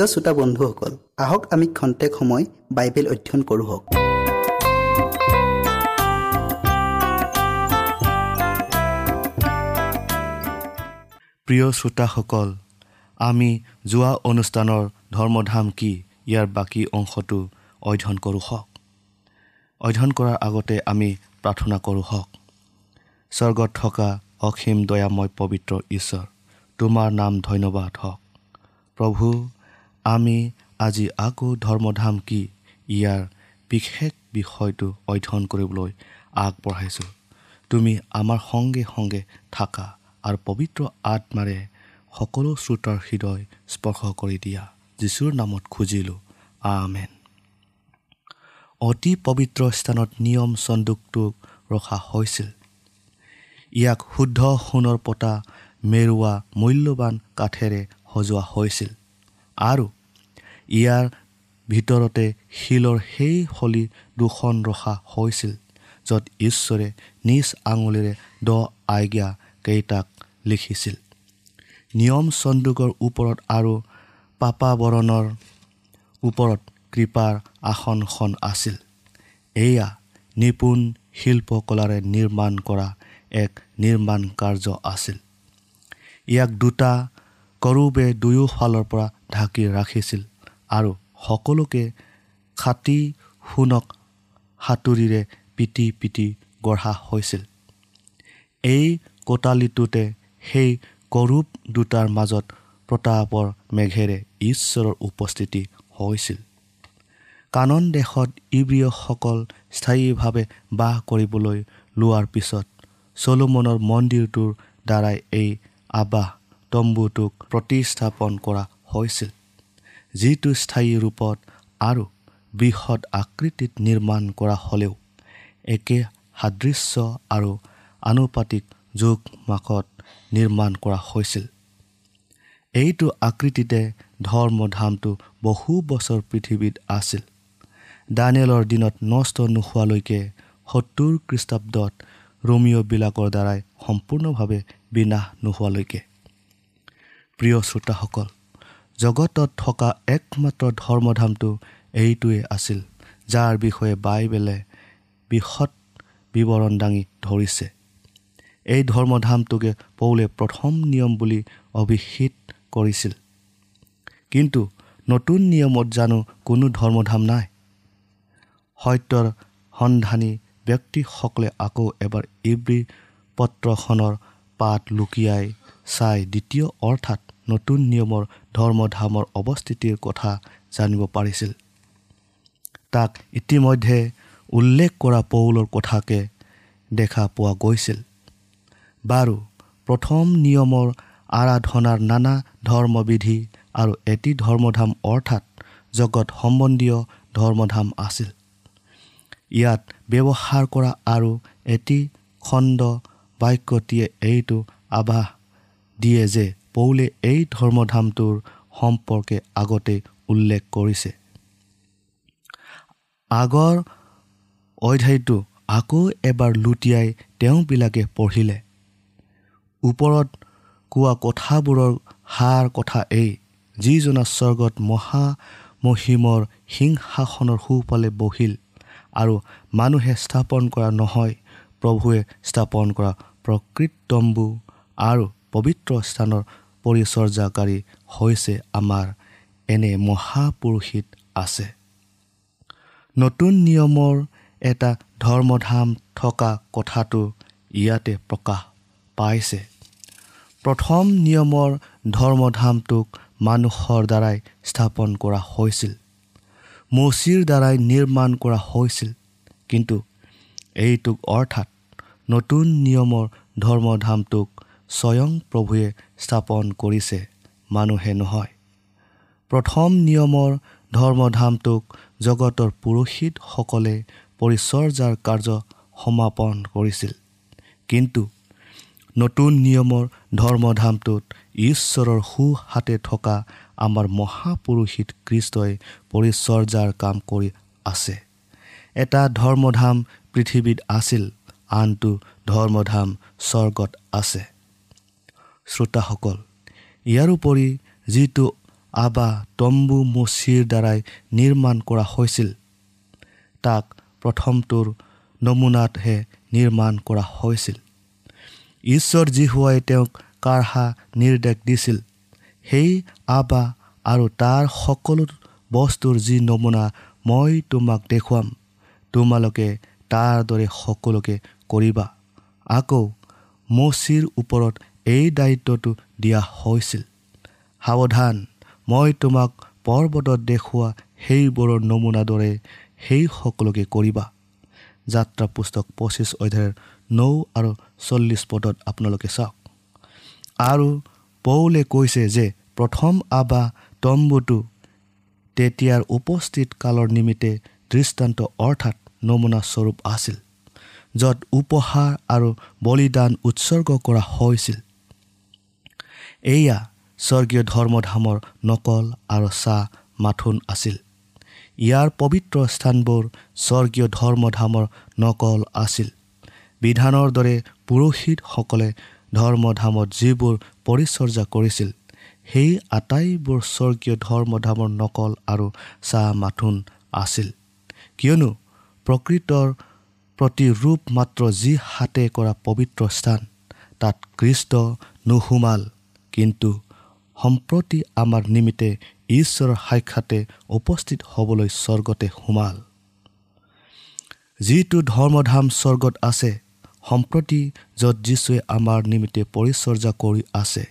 প্ৰিয় শ্ৰোতা বন্ধুসকল আহক আমি খন্তেক সময় বাইবেল অধ্যয়ন কৰোঁ প্ৰিয় শ্ৰোতাসকল আমি যোৱা অনুষ্ঠানৰ ধৰ্মধাম কি ইয়াৰ বাকী অংশটো অধ্যয়ন কৰোঁ হওক। অধ্যয়ন কৰাৰ আগতে আমি প্ৰাৰ্থনা কৰোঁ হওক। স্বৰ্গত থকা অসীম দয়াময় পবিত্ৰ ঈশ্বৰ তোমাৰ নাম ধন্যবাদ হওক। প্ৰভু আমি আজি আকৌ ধৰ্মধাম কি ইয়াৰ বিশেষ বিষয়টো অধ্যয়ন কৰিবলৈ আগবঢ়াইছোঁ। তুমি আমাৰ সংগে সংগে থাকা আৰু পবিত্ৰ আত্মাৰে সকলো শ্ৰোতাৰ হৃদয় স্পৰ্শ কৰি দিয়া। যীশুৰ নামত খুজিলোঁ আমেন। অতি পবিত্ৰ স্থানত নিয়ম চন্দুকটোক ৰখা হৈছিল। ইয়াক শুদ্ধ সোণৰ পতা মেৰুৱা মূল্যৱান কাঠেৰে সজোৱা হৈছিল। আৰু ইয়াৰ ভিতৰতে শিলৰ সেই হলি দুখন ৰখা হৈছিল য'ত ঈশ্বৰে নিজ আঙুলিৰে দ আজ্ঞা কেইটাক লিখিছিল। নিয়ম চন্দুকৰ ওপৰত আৰু পাপাবৰণৰ ওপৰত কৃপাৰ আসনখন আছিল। এয়া নিপুণ শিল্পকলাৰে নিৰ্মাণ কৰা এক নিৰ্মাণ কাৰ্য আছিল। ইয়াক দুটা কৰোবে দুয়োফালৰ পৰা ঢাকি ৰাখিছিল আৰু সকলোকে খাটি সোণক সাঁতুৰিৰে পিটি পিটি গঢ়া হৈছিল। এই কোটালিটোতে সেই কৰূপ দুটাৰ মাজত প্ৰতাপৰ মেঘেৰে ঈশ্বৰৰ উপস্থিতি হৈছিল। কানন দেশত ইব্ৰিয়সকল স্থায়ীভাৱে বাস কৰিবলৈ লোৱাৰ পিছত চলোমনৰ মন্দিৰটোৰ দ্বাৰাই এই আৱাস তম্বুটোক প্ৰতিস্থাপন কৰা হৈছিল। যিটো স্থায়ী ৰূপত আৰু বৃহৎ আকৃতিত নিৰ্মাণ কৰা হ'লেও একে সাদৃশ্য আৰু আনুপাতিক যোগ মাকত নিৰ্মাণ কৰা হৈছিল। এইটো আকৃতিতে ধৰ্মধামটো বহু বছৰ পৃথিৱীত আছিল। দানিয়েলৰ দিনত নষ্ট নোহোৱালৈকে সত্তৰ খ্ৰীষ্টাব্দত ৰোমিঅ'বিলাকৰ দ্বাৰাই সম্পূৰ্ণভাৱে বিনাশ নোহোৱালৈকে। প্ৰিয় শ্ৰোতাসকল জগতত থকা একমাত্ৰ ধৰ্মধামটো এইটোৱেই আছিল যাৰ বিষয়ে বাইবেলে বৃহৎ বিৱৰণ দাঙি ধৰিছে। এই ধৰ্মধামটোকে পৌলে প্ৰথম নিয়ম বুলি অভিহিত কৰিছিল। কিন্তু নতুন নিয়মত জানো কোনো ধৰ্মধাম নাই। সত্যৰ সন্ধানী ব্যক্তিসকলে আকৌ এবাৰ ইব্ৰী পত্ৰখনৰ পাত লুকিয়াই চাই দ্বিতীয় অৰ্থাৎ নতুন নিয়মৰ ধৰ্মধামৰ অৱস্থিতিৰ কথা জানিব পাৰিছিল। তাক ইতিমধ্যে উল্লেখ কৰা পৌলৰ কথাকে দেখা পোৱা গৈছিল। বাৰু প্ৰথম নিয়মৰ আৰাধনাৰ নানা ধৰ্মবিধি আৰু এটি ধৰ্মধাম অৰ্থাৎ জগত সম্বন্ধীয় ধৰ্মধাম আছিল। ইয়াত ব্যৱহাৰ কৰা আৰু এটি খণ্ড বাক্যটিয়ে এইটো আভাস দিয়ে যে পৌলে এই ধৰ্মধামটোৰ সম্পৰ্কে আগতে উল্লেখ কৰিছে। আগৰ অধ্যায়টো আকৌ এবাৰ লুটিয়াই তেওঁবিলাকে পঢ়িলে। ওপৰত কোৱা কথাবোৰৰ সাৰ কথা এই যিজনা স্বৰ্গত মহামহিমৰ সিংহাসনৰ সোঁফালে বহিল আৰু মানুহে স্থাপন কৰা নহয় প্ৰভুৱে স্থাপন কৰা প্ৰকৃত তম্বু আৰু পবিত্ৰ স্থানৰ পৰিচৰ্যাকাৰী হৈছে আমাৰ এনে মহাপুৰুষিত আছে। নতুন নিয়মৰ এটা ধৰ্মধাম থকা কথাটো ইয়াতে প্ৰকাশ পাইছে। প্ৰথম নিয়মৰ ধৰ্মধামটোক মানুহৰ দ্বাৰাই স্থাপন কৰা হৈছিল। মচিৰ দ্বাৰাই নিৰ্মাণ কৰা হৈছিল। কিন্তু এইটোক অৰ্থাৎ নতুন নিয়মৰ ধৰ্মধামটোক স্বয়ং প্ৰভুৱে স্থাপন কৰিছে মানুহে নহয়। প্ৰথম নিয়মৰ ধৰ্মধামটোক জগতৰ পুৰোহিতসকলে পৰিচৰ্যাৰ কাৰ্য সমাপন কৰিছিল। কিন্তু নতুন নিয়মৰ ধৰ্মধামটোত ঈশ্বৰৰ সোঁহাতে থকা আমাৰ মহাপুৰুষিত কৃষ্টই পৰিচৰ্যাৰ কাম কৰি আছে। এটা ধৰ্মধাম পৃথিৱীত আছিল আনটো ধৰ্মধাম স্বৰ্গত আছে। শ্ৰোতাসকল ইয়াৰোপৰি যিটো আবা তম্বু মচিৰ দ্বাৰাই নিৰ্মাণ কৰা হৈছিল তাক প্ৰথমটোৰ নমুনাতহে নিৰ্মাণ কৰা হৈছিল। ঈশ্বৰ যীশুৱাই তেওঁক কাঢ়া নিৰ্দেশ দিছিল সেই আবা আৰু তাৰ সকলো বস্তুৰ যি নমুনা মই তোমাক দেখুৱাম তোমালোকে তাৰ দৰে সকলোকে কৰিবা। আকৌ মচিৰ ওপৰত এই দায়িত্বটো দিয়া হৈছিল। সাৱধান মই তোমাক পৰ্বতত দেখুওৱা সেইবোৰৰ নমুনাৰ দৰে সেই সকলোকে কৰিবা। যাত্ৰা পুস্তক পঁচিছ অধ্যায়ৰ নৌ আৰু চল্লিছ পদত আপোনালোকে চাওক। আৰু পৌলে কৈছে যে প্ৰথম আবা তম্বুটো তেতিয়াৰ উপস্থিত কালৰ নিমিত্তে দৃষ্টান্ত অৰ্থাৎ নমুনা স্বৰূপ আছিল য'ত উপহাৰ আৰু বলিদান উৎসৰ্গ কৰা হৈছিল। এয়া স্বৰ্গীয় ধৰ্মধামৰ নকল আৰু চাহ মাথোন আছিল। ইয়াৰ পবিত্ৰ স্থানবোৰ স্বৰ্গীয় ধৰ্মধামৰ নকল আছিল। বিধানৰ দৰে পুৰোহিতসকলে ধৰ্মধামত যিবোৰ পৰিচৰ্যা কৰিছিল সেই আটাইবোৰ স্বৰ্গীয় ধৰ্মধামৰ নকল আৰু চাহ মাথোন আছিল। কিয়নো প্ৰকৃতৰ প্ৰতি ৰূপ মাত্ৰ যি হাতে কৰা পবিত্ৰ স্থান তাত কৃষ্ট নুসুমাল। কিন্তু সম্প্ৰতি আমাৰ নিমিত্তে ঈশ্বৰৰ সাক্ষাতে উপস্থিত হ'বলৈ স্বৰ্গতে সোমাল। যিটো ধৰ্মধাম স্বৰ্গত আছে সম্প্ৰতি য'ত যীশুৱে আমাৰ নিমিত্তে পৰিচৰ্যা কৰি আছে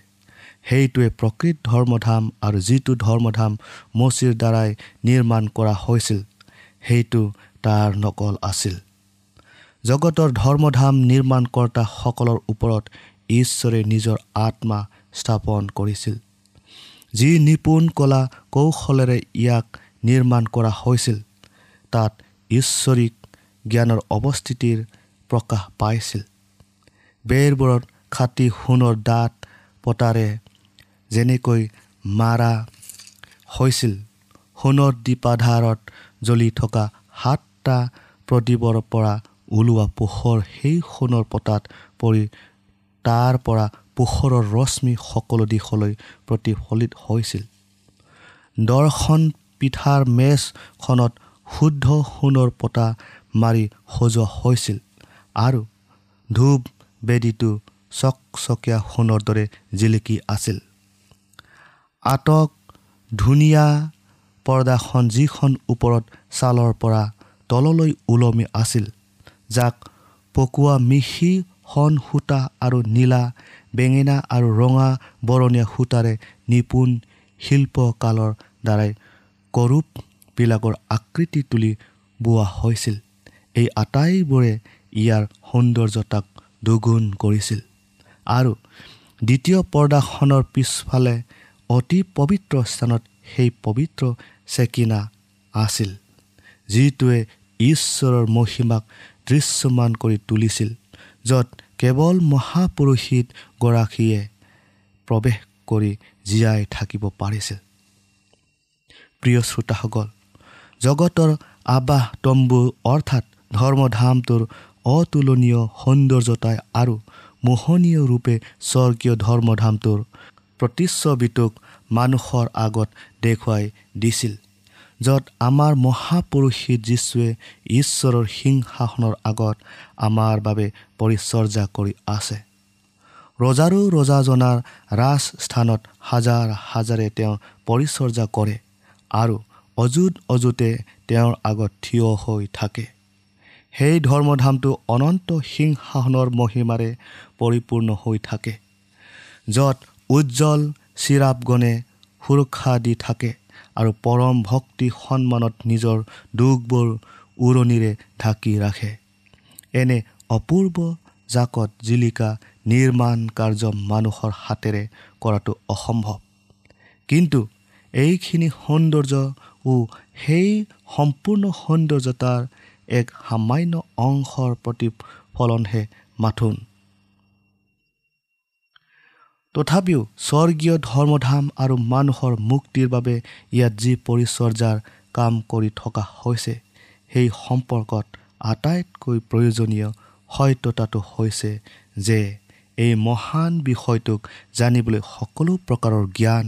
সেইটোৱে প্ৰকৃত ধৰ্মধাম আৰু যিটো ধৰ্মধাম মচিৰ দ্বাৰাই নিৰ্মাণ কৰা হৈছিল সেইটো তাৰ নকল আছিল। জগতৰ ধৰ্মধাম নিৰ্মাণকৰ্তাসকলৰ ওপৰত ঈশ্বৰে নিজৰ আত্মা স্থাপন কৰিছিল। যি নিপুণ কলা কৌশলেৰে ইয়াক নিৰ্মাণ কৰা হৈছিল তাত ঈশ্বৰিক জ্ঞানৰ অৱস্থিতিৰ প্ৰকাশ পাইছিল। বেৰবোৰত খাটি সোণৰ দাঁত পতাৰে যেনেকৈ মাৰা হৈছিল সোণৰ দীপাধাৰত জ্বলি থকা সাতটা প্ৰদীপৰ পৰা ওলোৱা পোহৰ সেই সোণৰ পতাত পৰি তাৰ পৰা পোহৰৰ ৰশ্মি সকলো দিশলৈ প্ৰতিফলিত হৈছিল। দৰ্শন পিঠাৰ মেজখনত শুদ্ধ সোণৰ পতা মাৰি সজোৱা হৈছিল আৰু ধূপ বেদীটো চকচকীয়া সোণৰ দৰে জিলিকি আছিল। আটক ধুনীয়া পৰ্দাখন যিখন ওপৰত ছালৰ পৰা তললৈ ওলমি আছিল যাক পকোৱা মিহি সন সূতা আৰু নীলা বেঙেনা আৰু ৰঙা বৰণীয়া সূতাৰে নিপুণ শিল্পকালৰ দ্বাৰাই কৰূপবিলাকৰ আকৃতি তুলি বোৱা হৈছিল। এই আটাইবোৰে ইয়াৰ সৌন্দৰ্যতাক দুগুণ কৰিছিল। আৰু দ্বিতীয় পৰ্দাখনৰ পিছফালে অতি পবিত্ৰ স্থানত সেই পবিত্ৰ চেকিনা আছিল যিটোৱে ঈশ্বৰৰ মহিমাক দৃশ্যমান কৰি তুলিছিল। য'ত কেৱল মহাপুৰুষিতগৰাকীয়ে প্ৰৱেশ কৰি জীয়াই থাকিব পাৰিছিল। প্ৰিয় শ্ৰোতাসকল জগতৰ আবাস তম্বু অৰ্থাৎ ধৰ্মধামটোৰ অতুলনীয় সৌন্দৰ্যতাই আৰু মোহনীয় ৰূপে স্বৰ্গীয় ধৰ্মধামটোৰ প্ৰতিচ্ছবিটোক মানুহৰ আগত দেখুৱাই দিছিল। য'ত আমাৰ মহাপুৰুষিত যীশুৱে ঈশ্বৰৰ সিংহাসনৰ আগত আমাৰ বাবে পৰিচৰ্যা কৰি আছে। ৰজাৰো ৰজাজনাৰ ৰাজস্থানত হাজাৰ হাজাৰে তেওঁ পৰিচৰ্যা কৰে আৰু অযুত অযুতে তেওঁৰ আগত থিয় হৈ থাকে। সেই ধৰ্মধামটো অনন্ত সিংহাসনৰ মহিমাৰে পৰিপূৰ্ণ হৈ থাকে য'ত উজ্জ্বল চিৰাপগণে সুৰক্ষা দি থাকে। আৰু পৰম ভক্তি সন্মানত নিজৰ দুখবোৰ উৰণিৰে ঢাকি ৰাখে। এনে অপূৰ্ব জাকত জিলিকা নিৰ্মাণ কাৰ্য মানুহৰ হাতেৰে কৰাটো অসম্ভৱ। কিন্তু এইখিনি সৌন্দৰ্যও সেই সম্পূৰ্ণ সৌন্দৰ্যতাৰ এক সামান্য অংশৰ প্ৰতিফলনহে মাথোন। তথাপিও স্বৰ্গীয় ধৰ্মধাম আৰু মানুহৰ মুক্তিৰ বাবে ইয়াত যি পৰিচৰ্যাৰ কাম কৰি থকা হৈছে সেই সম্পৰ্কত আটাইতকৈ প্ৰয়োজনীয় সত্যতাটো হৈছে যে এই মহান বিষয়টোক জানিবলৈ সকলো প্ৰকাৰৰ জ্ঞান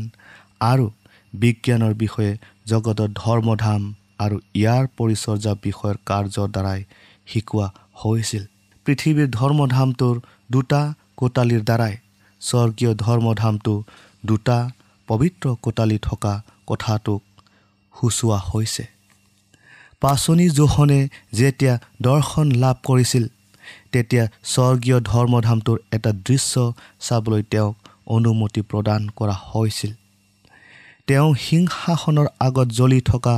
আৰু বিজ্ঞানৰ বিষয়ে জগতৰ ধৰ্মধাম আৰু ইয়াৰ পৰিচৰ্যা বিষয়ৰ কাৰ্যৰ দ্বাৰাই শিকোৱা হৈছিল। পৃথিৱীৰ ধৰ্মধামটোৰ দুটা কোটালীৰ দ্বাৰাই স্বৰ্গীয় ধৰ্মধামটো দুটা পবিত্ৰ কোটালী থকা কথাটোক সূচোৱা হৈছে। পাচনি জোহনে যেতিয়া দৰ্শন লাভ কৰিছিল তেতিয়া স্বৰ্গীয় ধৰ্মধামটোৰ এটা দৃশ্য চাবলৈ তেওঁক অনুমতি প্ৰদান কৰা হৈছিল। তেওঁ সিংহাসনৰ আগত জ্বলি থকা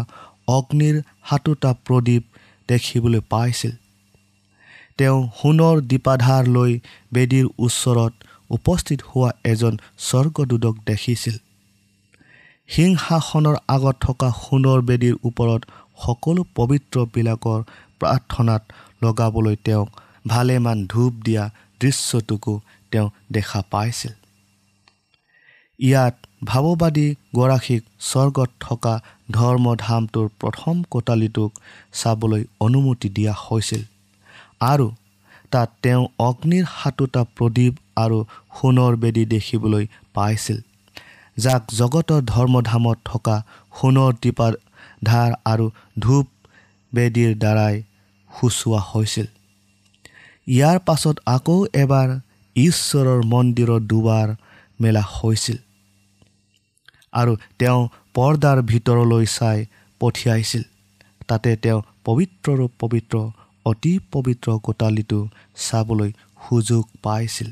অগ্নিৰ সাতোটা প্ৰদীপ দেখিবলৈ পাইছিল। তেওঁ সোণৰ দীপাধাৰ লৈ বেদীৰ ওচৰত উপস্থিত হোৱা এজন স্বৰ্গদূতক দেখিছিল। সিংহাসনৰ আগত থকা সোণৰ বেদীৰ ওপৰত সকলো পবিত্ৰবিলাকৰ প্ৰাৰ্থনাত লগাবলৈ তেওঁক ভালেমান ধূপ দিয়া দৃশ্যটোকো তেওঁ দেখা পাইছিল। ইয়াত ভাৱবাদী গৰাকীক স্বৰ্গত থকা ধৰ্মধামটোৰ প্ৰথম কোটালীটোক চাবলৈ অনুমতি দিয়া হৈছিল আৰু তাত তেওঁ অগ্নিৰ সাতোটা প্ৰদীপ আৰু সোণৰ বেদী দেখিবলৈ পাইছিল। যাক জগতৰ ধৰ্মধামত থকা সোণৰ দীপা ধাৰ আৰু ধূপ বেদীৰ দ্বাৰাই সূচোৱা হৈছিল। ইয়াৰ পাছত আকৌ এবাৰ ঈশ্বৰৰ মন্দিৰৰ দুৱাৰ মেলা হৈছিল আৰু তেওঁ পৰ্দাৰ ভিতৰলৈ চাই পঠিয়াইছিল। তাতে তেওঁ পবিত্ৰৰো পবিত্ৰ অতি পবিত্ৰ কোটালীটো চাবলৈ সুযোগ পাইছিল।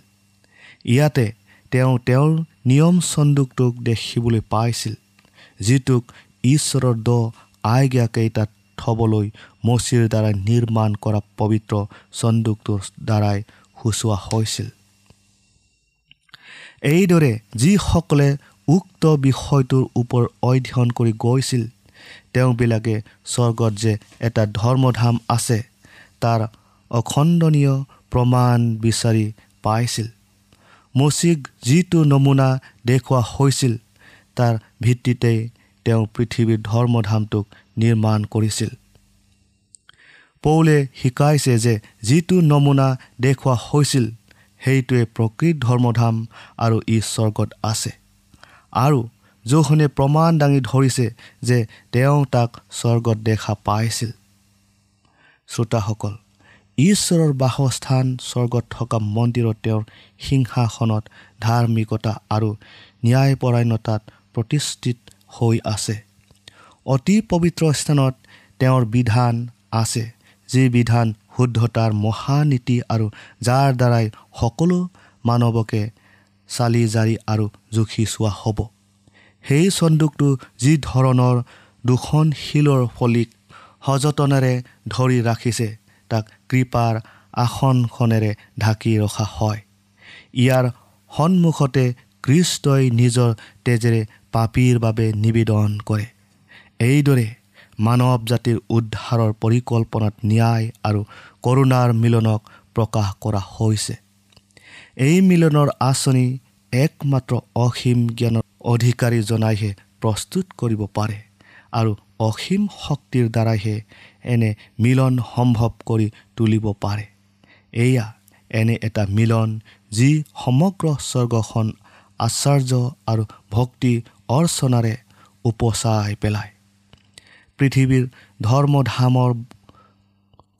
ইয়াতে তেওঁ তেওঁৰ নিয়ম চন্দুকটোক দেখিবলৈ পাইছিল যিটোক ঈশ্বৰৰ দ আজ্ঞাকেইটাত থ'বলৈ মচিৰ দ্বাৰা নিৰ্মাণ কৰা পবিত্ৰ চন্দুকটোৰ দ্বাৰাই সূচোৱা হৈছিল। এইদৰে যিসকলে উক্ত বিষয়টোৰ ওপৰত অধ্যয়ন কৰি গৈছিল তেওঁবিলাকে স্বৰ্গত যে এটা ধৰ্মধাম আছে তাৰ অখণ্ডনীয় প্ৰমাণ বিচাৰি পাইছিল। মচিক যিটো নমুনা দেখুওৱা হৈছিল তাৰ ভিত্তিতেই তেওঁ পৃথিৱীৰ ধৰ্মধামটোক নিৰ্মাণ কৰিছিল। পৌলে শিকাইছে যে যিটো নমুনা দেখুওৱা হৈছিল সেইটোৱে প্ৰকৃত ধৰ্মধাম আৰু ই স্বৰ্গত আছে। আৰু জোহনে প্ৰমাণ দাঙি ধৰিছে যে তেওঁ তাক স্বৰ্গত দেখা পাইছিল। শ্ৰোতাসকল ঈশ্বৰৰ বাসস্থান স্বৰ্গত থকা মন্দিৰত তেওঁৰ সিংহাসনত ধাৰ্মিকতা আৰু ন্যায়পৰায়ণতাত প্ৰতিষ্ঠিত হৈ আছে। অতি পবিত্ৰ স্থানত তেওঁৰ বিধান আছে যি বিধান শুদ্ধতাৰ মহানীতি আৰু যাৰ দ্বাৰাই সকলো মানৱকে চালি জাৰি আৰু জুখি চোৱা হ'ব। সেই চন্দুকটো যি ধৰণৰ দুখন শিলৰ ফলিক সযতনেৰে ধৰি ৰাখিছে তাক কৃপাৰ আসনখনেৰে ঢাকি ৰখা হয়। ইয়াৰ সন্মুখতে কৃষ্টই নিজৰ তেজেৰে পাপীৰ বাবে নিবেদন কৰে। এইদৰে মানৱ জাতিৰ উদ্ধাৰৰ পৰিকল্পনাত ন্যায় আৰু কৰোণাৰ মিলনক প্ৰকাশ কৰা হৈছে। এই মিলনৰ আঁচনি একমাত্ৰ অসীম জ্ঞানৰ অধিকাৰীজনাইহে প্ৰস্তুত কৰিব পাৰে আৰু অসীম শক্তিৰ দ্বাৰাইহে এনে মিলন সম্ভৱ কৰি তুলিব পাৰে। এয়া এনে এটা মিলন যি সমগ্ৰ স্বৰ্গখন আশ্চৰ্য আৰু ভক্তি অৰ্চনাৰে উপচাই পেলায়। পৃথিৱীৰ ধৰ্মধামৰ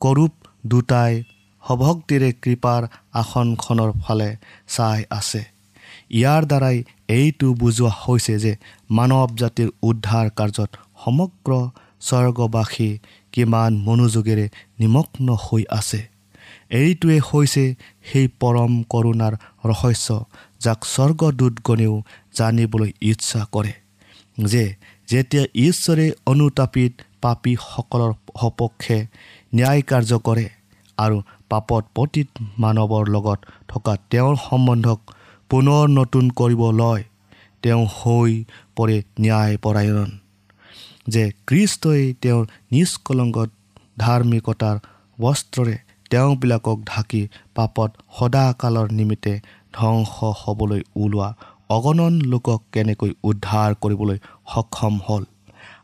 কৰূপ দুটাই সভক্তিৰে কৃপাৰ আসনখনৰ ফালে চাই আছে। ইয়াৰ দ্বাৰাই এইটো বুজোৱা হৈছে যে মানৱ জাতিৰ উদ্ধাৰ কাৰ্যত সমগ্ৰ স্বৰ্গবাসী কিমান মনোযোগেৰে নিমগ্ন হৈ আছে। এইটোৱে হৈছে সেই পৰম কৰোণাৰ ৰহস্য যাক স্বৰ্গদূতগণেও জানিবলৈ ইচ্ছা কৰে যে যেতিয়া ঈশ্বৰে অনুতাপিত পাপীসকলৰ সপক্ষে ন্যায় কাৰ্য কৰে আৰু পাপত পতীত মানৱৰ লগত থকা তেওঁৰ সম্বন্ধক পুনৰ নতুন কৰিব লয় তেওঁ হৈ পৰে ন্যায়পৰায়ণ। যে কৃষ্টই তেওঁৰ নিষ্কলংগত ধাৰ্মিকতাৰ বস্ত্ৰৰে তেওঁবিলাকক ঢাকি পাপত সদাকালৰ নিমিত্তে ধ্বংস হ'বলৈ ওলোৱা অগণন লোকক কেনেকৈ উদ্ধাৰ কৰিবলৈ সক্ষম হ'ল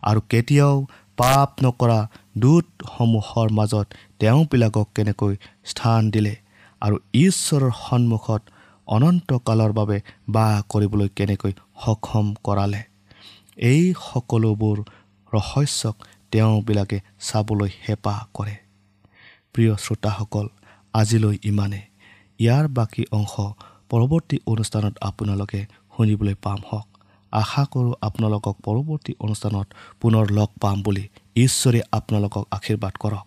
আৰু কেতিয়াও পাপ নকৰা দূতসমূহৰ মাজত তেওঁবিলাকক কেনেকৈ স্থান দিলে আৰু ঈশ্বৰৰ সন্মুখত অনন্তকালৰ বাবে বাস কৰিবলৈ কেনেকৈ সক্ষম কৰালে। এই সকলোবোৰ ৰহস্যক তেওঁবিলাকে চাবলৈ হেঁপাহ কৰে। প্ৰিয় শ্ৰোতাসকল আজিলৈ ইমানে ইয়াৰ বাকী অংশ পৰৱৰ্তী অনুষ্ঠানত আপোনালোকে শুনিবলৈ পাম হওক। আশা কৰোঁ আপোনালোকক পৰৱৰ্তী অনুষ্ঠানত পুনৰ লগ পাম বুলি ঈশ্বৰে আপোনালোকক আশীৰ্বাদ কৰক।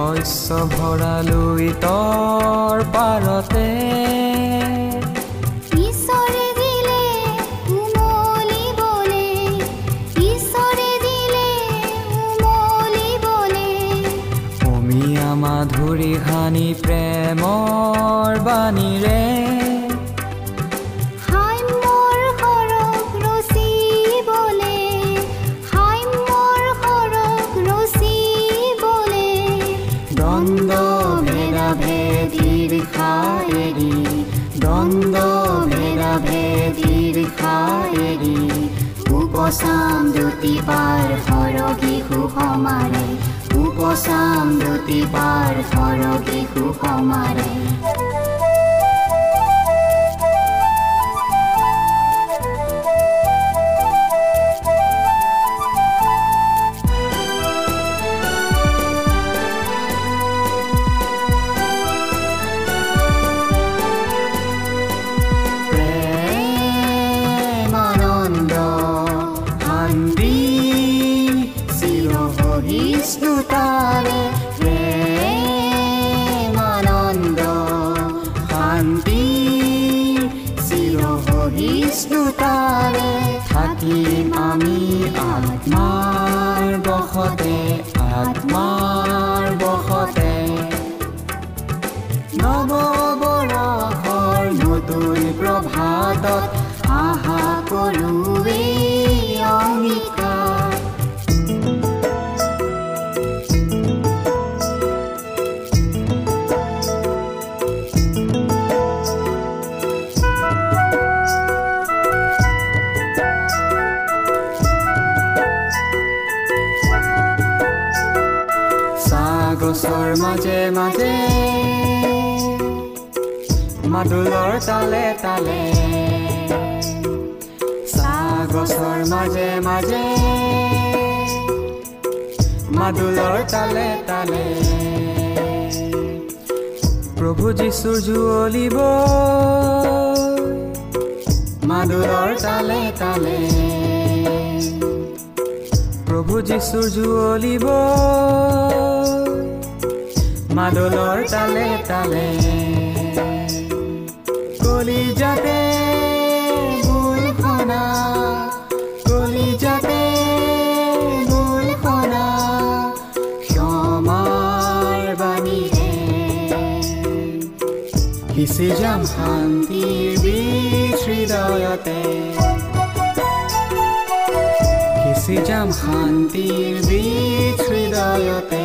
শস্য ভৰালো ইতৰ পাৰতে উপচাম দুটি সৰগী সুসমাৰে উপচাম দুটি পাৰ সৰগী সুসমাৰে মাজে মাদুলৰ তালে তালে। গছৰ মাজে মাজে। মাদুলৰ তালে তালে। প্ৰভু যীশুৰ জুৱলিব মাদুলৰ তালে তালে। প্ৰভু যীশুৰ জুৱলিব মাদলর তালে তালে। কলি যাতে ভুলখনা কলি যাতে ভুলখনা ক্ষমাৰ বাণীরে হিসে যাম শান্তিৰ বীজ হৃদয়তে? হিসে যাম শান্তিৰ বীজ হৃদয়তে?